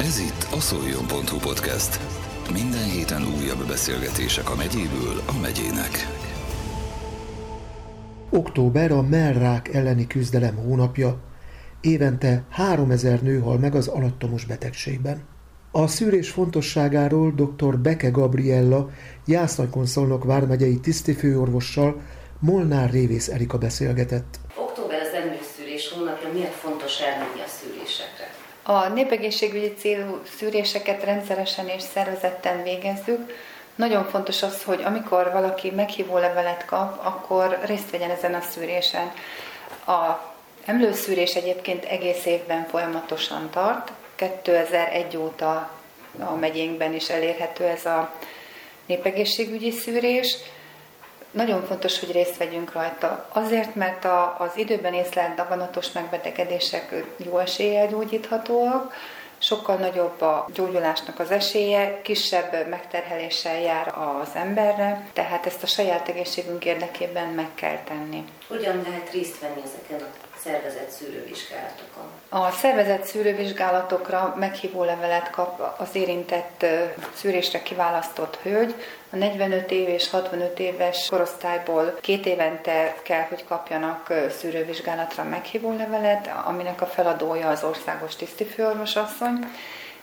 Ez itt a szoljon.hu podcast. Minden héten újabb beszélgetések a megyéből a megyének. Október a mellrák elleni küzdelem hónapja. Évente 3000 nő hal meg az alattomos betegségben. A szűrés fontosságáról dr. Beke Gabriella, Jászlajkonszolnok vármegyei tisztifőorvossal Molnár Révész Erika beszélgetett. Október az emlőszűrés hónapja, miért fontos? A népegészségügyi célú szűréseket rendszeresen és szervezetten végezzük. Nagyon fontos az, hogy amikor valaki meghívó levelet kap, akkor részt vegyen ezen a szűrésen. A emlőszűrés egyébként egész évben folyamatosan tart. 2001 óta a megyénkben is elérhető ez a népegészségügyi szűrés. Nagyon fontos, hogy részt vegyünk rajta. Azért, mert a, az időben észlelt daganatos megbetegedések jó eséllyel gyógyíthatóak, sokkal nagyobb a gyógyulásnak az esélye, kisebb megterheléssel jár az emberre, tehát ezt a saját egészségünk érdekében meg kell tenni. Hogyan lehet részt venni ezeken a szervezett szűrővizsgálatokon? A szervezett szűrővizsgálatokra meghívó levelet kap az érintett szűrésre kiválasztott hölgy. A 45 év és 65 éves korosztályból két évente kell, hogy kapjanak szűrővizsgálatra meghívó levelet, aminek a feladója az országos tisztifőorvosasszony.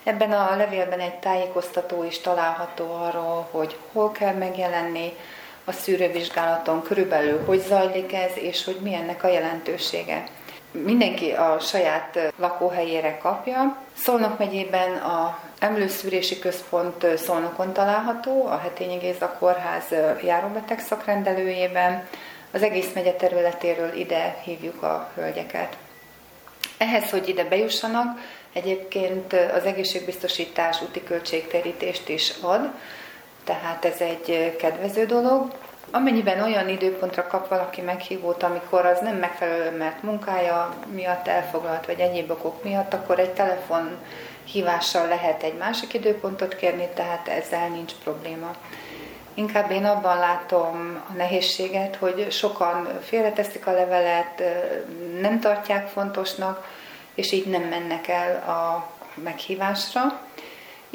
Ebben a levélben egy tájékoztató is található arról, hogy hol kell megjelenni, a szűrővizsgálaton körülbelül hogy zajlik ez, és hogy mi ennek a jelentősége. Mindenki a saját lakóhelyére kapja. Szolnok megyében a Emlőszűrési Központ Szolnokon található, a Hetényi Géza Kórház járóbeteg szakrendelőjében. Az egész megye területéről ide hívjuk a hölgyeket. Ehhez, hogy ide bejussanak, egyébként az egészségbiztosítás úti költségterítést is ad, tehát ez egy kedvező dolog. Amennyiben olyan időpontra kap valaki meghívót, amikor az nem megfelelő, mert munkája miatt elfoglalt, vagy egyéb okok miatt, akkor egy telefon hívással lehet egy másik időpontot kérni, tehát ezzel nincs probléma. Inkább én abban látom a nehézséget, hogy sokan félreteszik a levelet, nem tartják fontosnak, és így nem mennek el a meghívásra.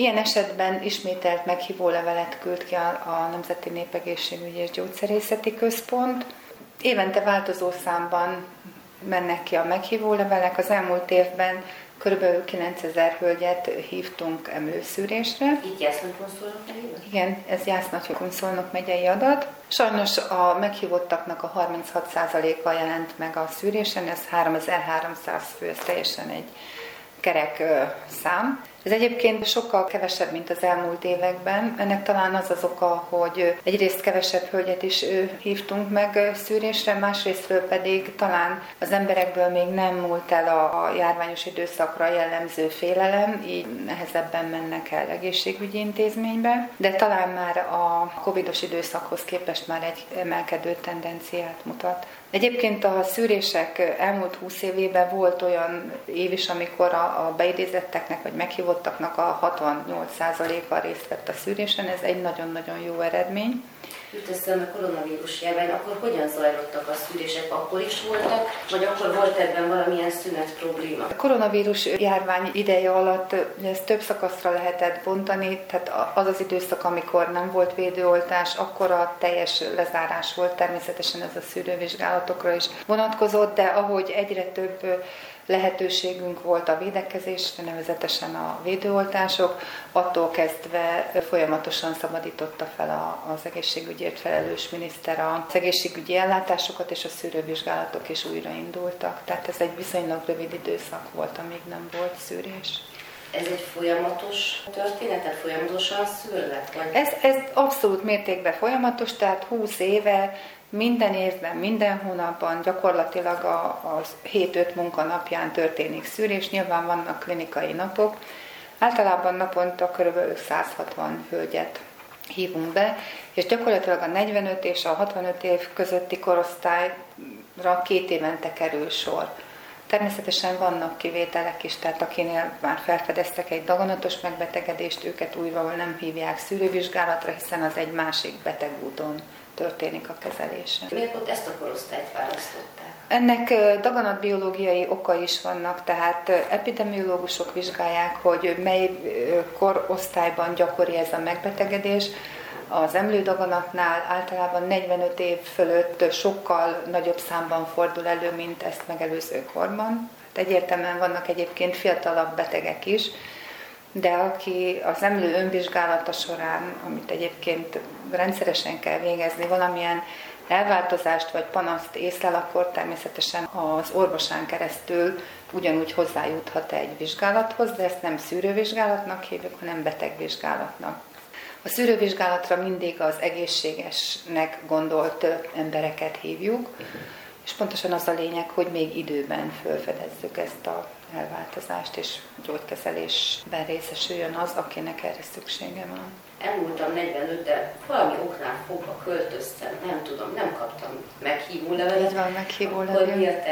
Ilyen esetben ismételt meghívó levelet küld ki a, a Nemzeti Népegészségügyi és Gyógyszerészeti Központ. Évente változó számban mennek ki a meghívó levelek. Az elmúlt évben kb. 9000 hölgyet hívtunk emlőszűrésre. Így Jászlókonszolnok megyében? Igen, ez Jászlókonszolnok megyei adat. Sajnos a meghívottaknak a 36%-a jelent meg a szűrésen, ez 3300 fő, ez teljesen egy kerek szám. Ez egyébként sokkal kevesebb, mint az elmúlt években. Ennek talán az az oka, hogy egyrészt kevesebb hölgyet is hívtunk meg szűrésre, másrésztről pedig talán az emberekből még nem múlt el a járványos időszakra jellemző félelem, így nehezebben mennek el egészségügyi intézménybe, de talán már a covidos időszakhoz képest már egy emelkedő tendenciát mutat. Egyébként a szűrések elmúlt 20 évében volt olyan év is, amikor a, beidézetteknek vagy meghívottaknak a 68%-a részt vett a szűrésen, ez egy nagyon-nagyon jó eredmény. Jut eszembe koronavírus járvány, akkor hogyan zajlottak a szűrések? Akkor is voltak, vagy akkor volt ebben valamilyen szünet probléma? A koronavírus járvány ideje alatt ezt több szakaszra lehetett bontani, tehát az az időszak, amikor nem volt védőoltás, akkor a teljes lezárás volt, természetesen ez a szűrővizsgálatokra is vonatkozott, de ahogy egyre több lehetőségünk volt a védekezésre, nevezetesen a védőoltások, attól kezdve folyamatosan szabadította fel az egészségügyért felelős miniszter az egészségügyi ellátásokat, és a szűrővizsgálatok is újraindultak. Tehát ez egy viszonylag rövid időszak volt, amíg nem volt szűrés. Ez egy folyamatos történet, folyamatosan szűrlet? Vagy? Ez, ez abszolút mértékben folyamatos, tehát 20 éve minden évben, minden hónapban gyakorlatilag a, az 7-5 munkanapján történik szűrés, nyilván vannak klinikai napok. Általában naponta kb. 160 hölgyet hívunk be, és gyakorlatilag a 45 és a 65 év közötti korosztályra két évente kerül sor. Természetesen vannak kivételek is, tehát akinél már felfedeztek egy daganatos megbetegedést, őket újra nem hívják szűrővizsgálatra, hiszen az egy másik betegúton történik a kezelése. Miért pont ezt a korosztályt választották? Ennek daganatbiológiai oka is vannak, tehát epidemiológusok vizsgálják, hogy mely korosztályban gyakori ez a megbetegedés. Az emlődaganatnál általában 45 év fölött sokkal nagyobb számban fordul elő, mint ezt megelőző korban. Hát egyértelműen vannak egyébként fiatalabb betegek is, de aki az emlő önvizsgálata során, amit egyébként rendszeresen kell végezni, valamilyen elváltozást vagy panaszt észlel, akkor természetesen az orvosán keresztül ugyanúgy hozzájuthat egy vizsgálathoz, de ezt nem szűrővizsgálatnak hívjuk, hanem betegvizsgálatnak. A szűrővizsgálatra mindig az egészségesnek gondolt embereket hívjuk, és pontosan az a lényeg, hogy még időben felfedezzük ezt a elváltozást, és gyógykezelésben részesüljön az, akinek erre szüksége van elmúltam 45, de valami oknál fogva költöztem, nem tudom, nem kaptam meghívó levelet. Így van, meghívó levelet. miért?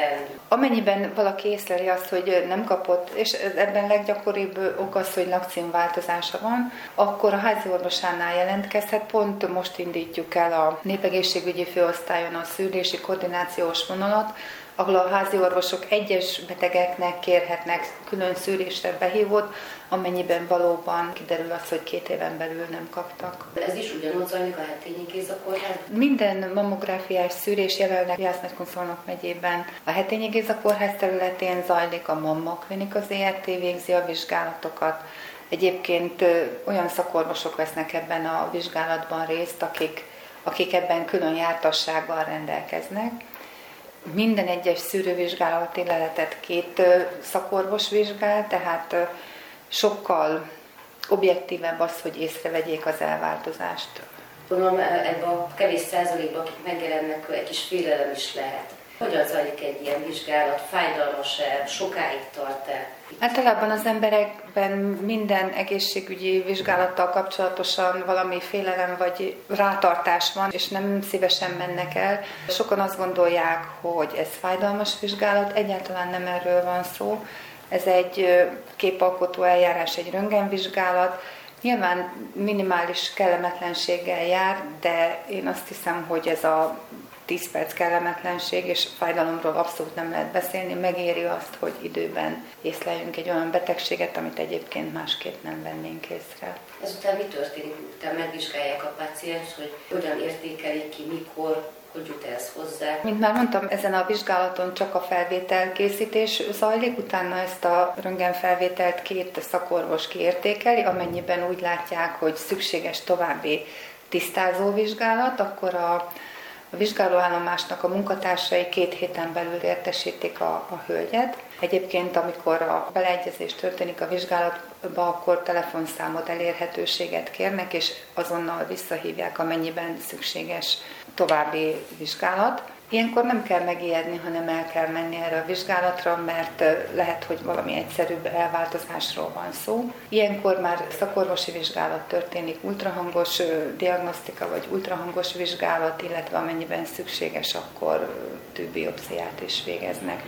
Amennyiben valaki észleli azt, hogy nem kapott, és ebben leggyakoribb ok az, hogy lakcímváltozása van, akkor a házi orvosánál jelentkezhet. Pont most indítjuk el a népegészségügyi főosztályon a szülési koordinációs vonalat, ahol a házi orvosok egyes betegeknek kérhetnek külön szűrésre behívót, amennyiben valóban kiderül az, hogy két éven belül nem kaptak. Ez is ugyanúgy zajlik a hetényi Gézakórházban? Minden mammográfiás szűrés jelenleg Jász-Nagykonszolnok megyében a hetényi Gézakórház területén zajlik, a Mamma Klinika ZRT végzi a vizsgálatokat. Egyébként olyan szakorvosok vesznek ebben a vizsgálatban részt, akik, akik ebben külön jártassággal rendelkeznek minden egyes szűrővizsgálati leletet két szakorvos vizsgál, tehát sokkal objektívebb az, hogy észrevegyék az elváltozást. Gondolom ebben a kevés százalékban, akik megjelennek, egy kis félelem is lehet. Hogyan zajlik egy ilyen vizsgálat? Fájdalmas-e? Sokáig tart-e? Általában az emberekben minden egészségügyi vizsgálattal kapcsolatosan valami félelem vagy rátartás van, és nem szívesen mennek el. Sokan azt gondolják, hogy ez fájdalmas vizsgálat, egyáltalán nem erről van szó. Ez egy képalkotó eljárás, egy röntgenvizsgálat, Nyilván minimális kellemetlenséggel jár, de én azt hiszem, hogy ez a 10 perc kellemetlenség, és fájdalomról abszolút nem lehet beszélni, megéri azt, hogy időben észleljünk egy olyan betegséget, amit egyébként másképp nem vennénk észre. Ezután mi történik? Utána megvizsgálják a paciens, hogy hogyan értékelik ki, mikor, hogy jut ez hozzá? Mint már mondtam, ezen a vizsgálaton csak a felvétel készítés zajlik, utána ezt a röntgenfelvételt két szakorvos kiértékeli, amennyiben úgy látják, hogy szükséges további tisztázó vizsgálat, akkor a a vizsgálóállomásnak a munkatársai két héten belül értesítik a, a hölgyet. Egyébként, amikor a beleegyezés történik a vizsgálatba, akkor telefonszámot, elérhetőséget kérnek, és azonnal visszahívják, amennyiben szükséges további vizsgálat. Ilyenkor nem kell megijedni, hanem el kell menni erre a vizsgálatra, mert lehet, hogy valami egyszerűbb elváltozásról van szó. Ilyenkor már szakorvosi vizsgálat történik, ultrahangos diagnosztika vagy ultrahangos vizsgálat, illetve amennyiben szükséges, akkor tűbiopsziát is végeznek.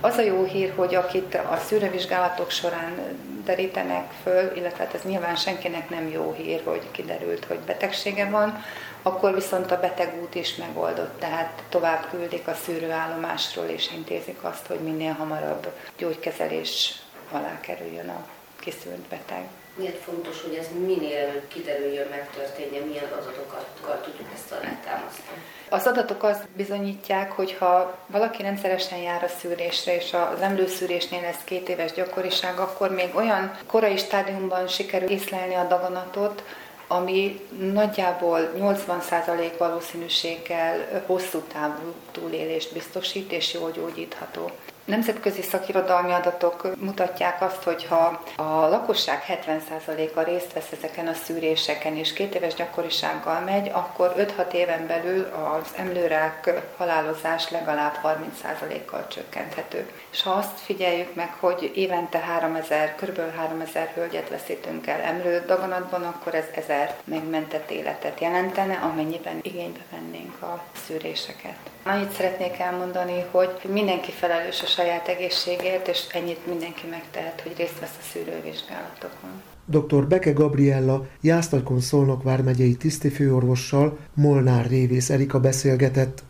Az a jó hír, hogy akit a szűrővizsgálatok során derítenek föl, illetve hát ez nyilván senkinek nem jó hír, hogy kiderült, hogy betegsége van, akkor viszont a betegút is megoldott, tehát tovább küldik a szűrőállomásról, és intézik azt, hogy minél hamarabb gyógykezelés alá kerüljön a kiszűnt beteg. Miért fontos, hogy ez minél előbb kiderüljön, megtörténjen, milyen adatokat tudjuk ezt alátámasztani? Az adatok azt bizonyítják, hogy ha valaki rendszeresen jár a szűrésre, és az emlőszűrésnél ez két éves gyakoriság, akkor még olyan korai stádiumban sikerül észlelni a daganatot, ami nagyjából 80% valószínűséggel hosszú távú túlélést biztosít és jól gyógyítható. Nemzetközi szakirodalmi adatok mutatják azt, hogy ha a lakosság 70%-a részt vesz ezeken a szűréseken, és két éves gyakorisággal megy, akkor 5-6 éven belül az emlőrák halálozás legalább 30%-kal csökkenthető. És ha azt figyeljük meg, hogy évente 3000, kb. 3000 hölgyet veszítünk el emlő daganatban, akkor ez 1000 megmentett életet jelentene, amennyiben igénybe vennénk a szűréseket. Annyit szeretnék elmondani, hogy mindenki felelős a saját egészségért, és ennyit mindenki megtehet, hogy részt vesz a szűrővizsgálatokon. Dr. Beke Gabriella Jászlagykon Szolnok vármegyei tisztifőorvossal Molnár Révész Erika beszélgetett.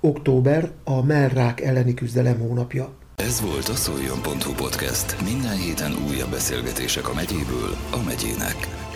Október a mellrák elleni küzdelem hónapja. Ez volt a szoljon.hu podcast. Minden héten újabb beszélgetések a megyéből a megyének.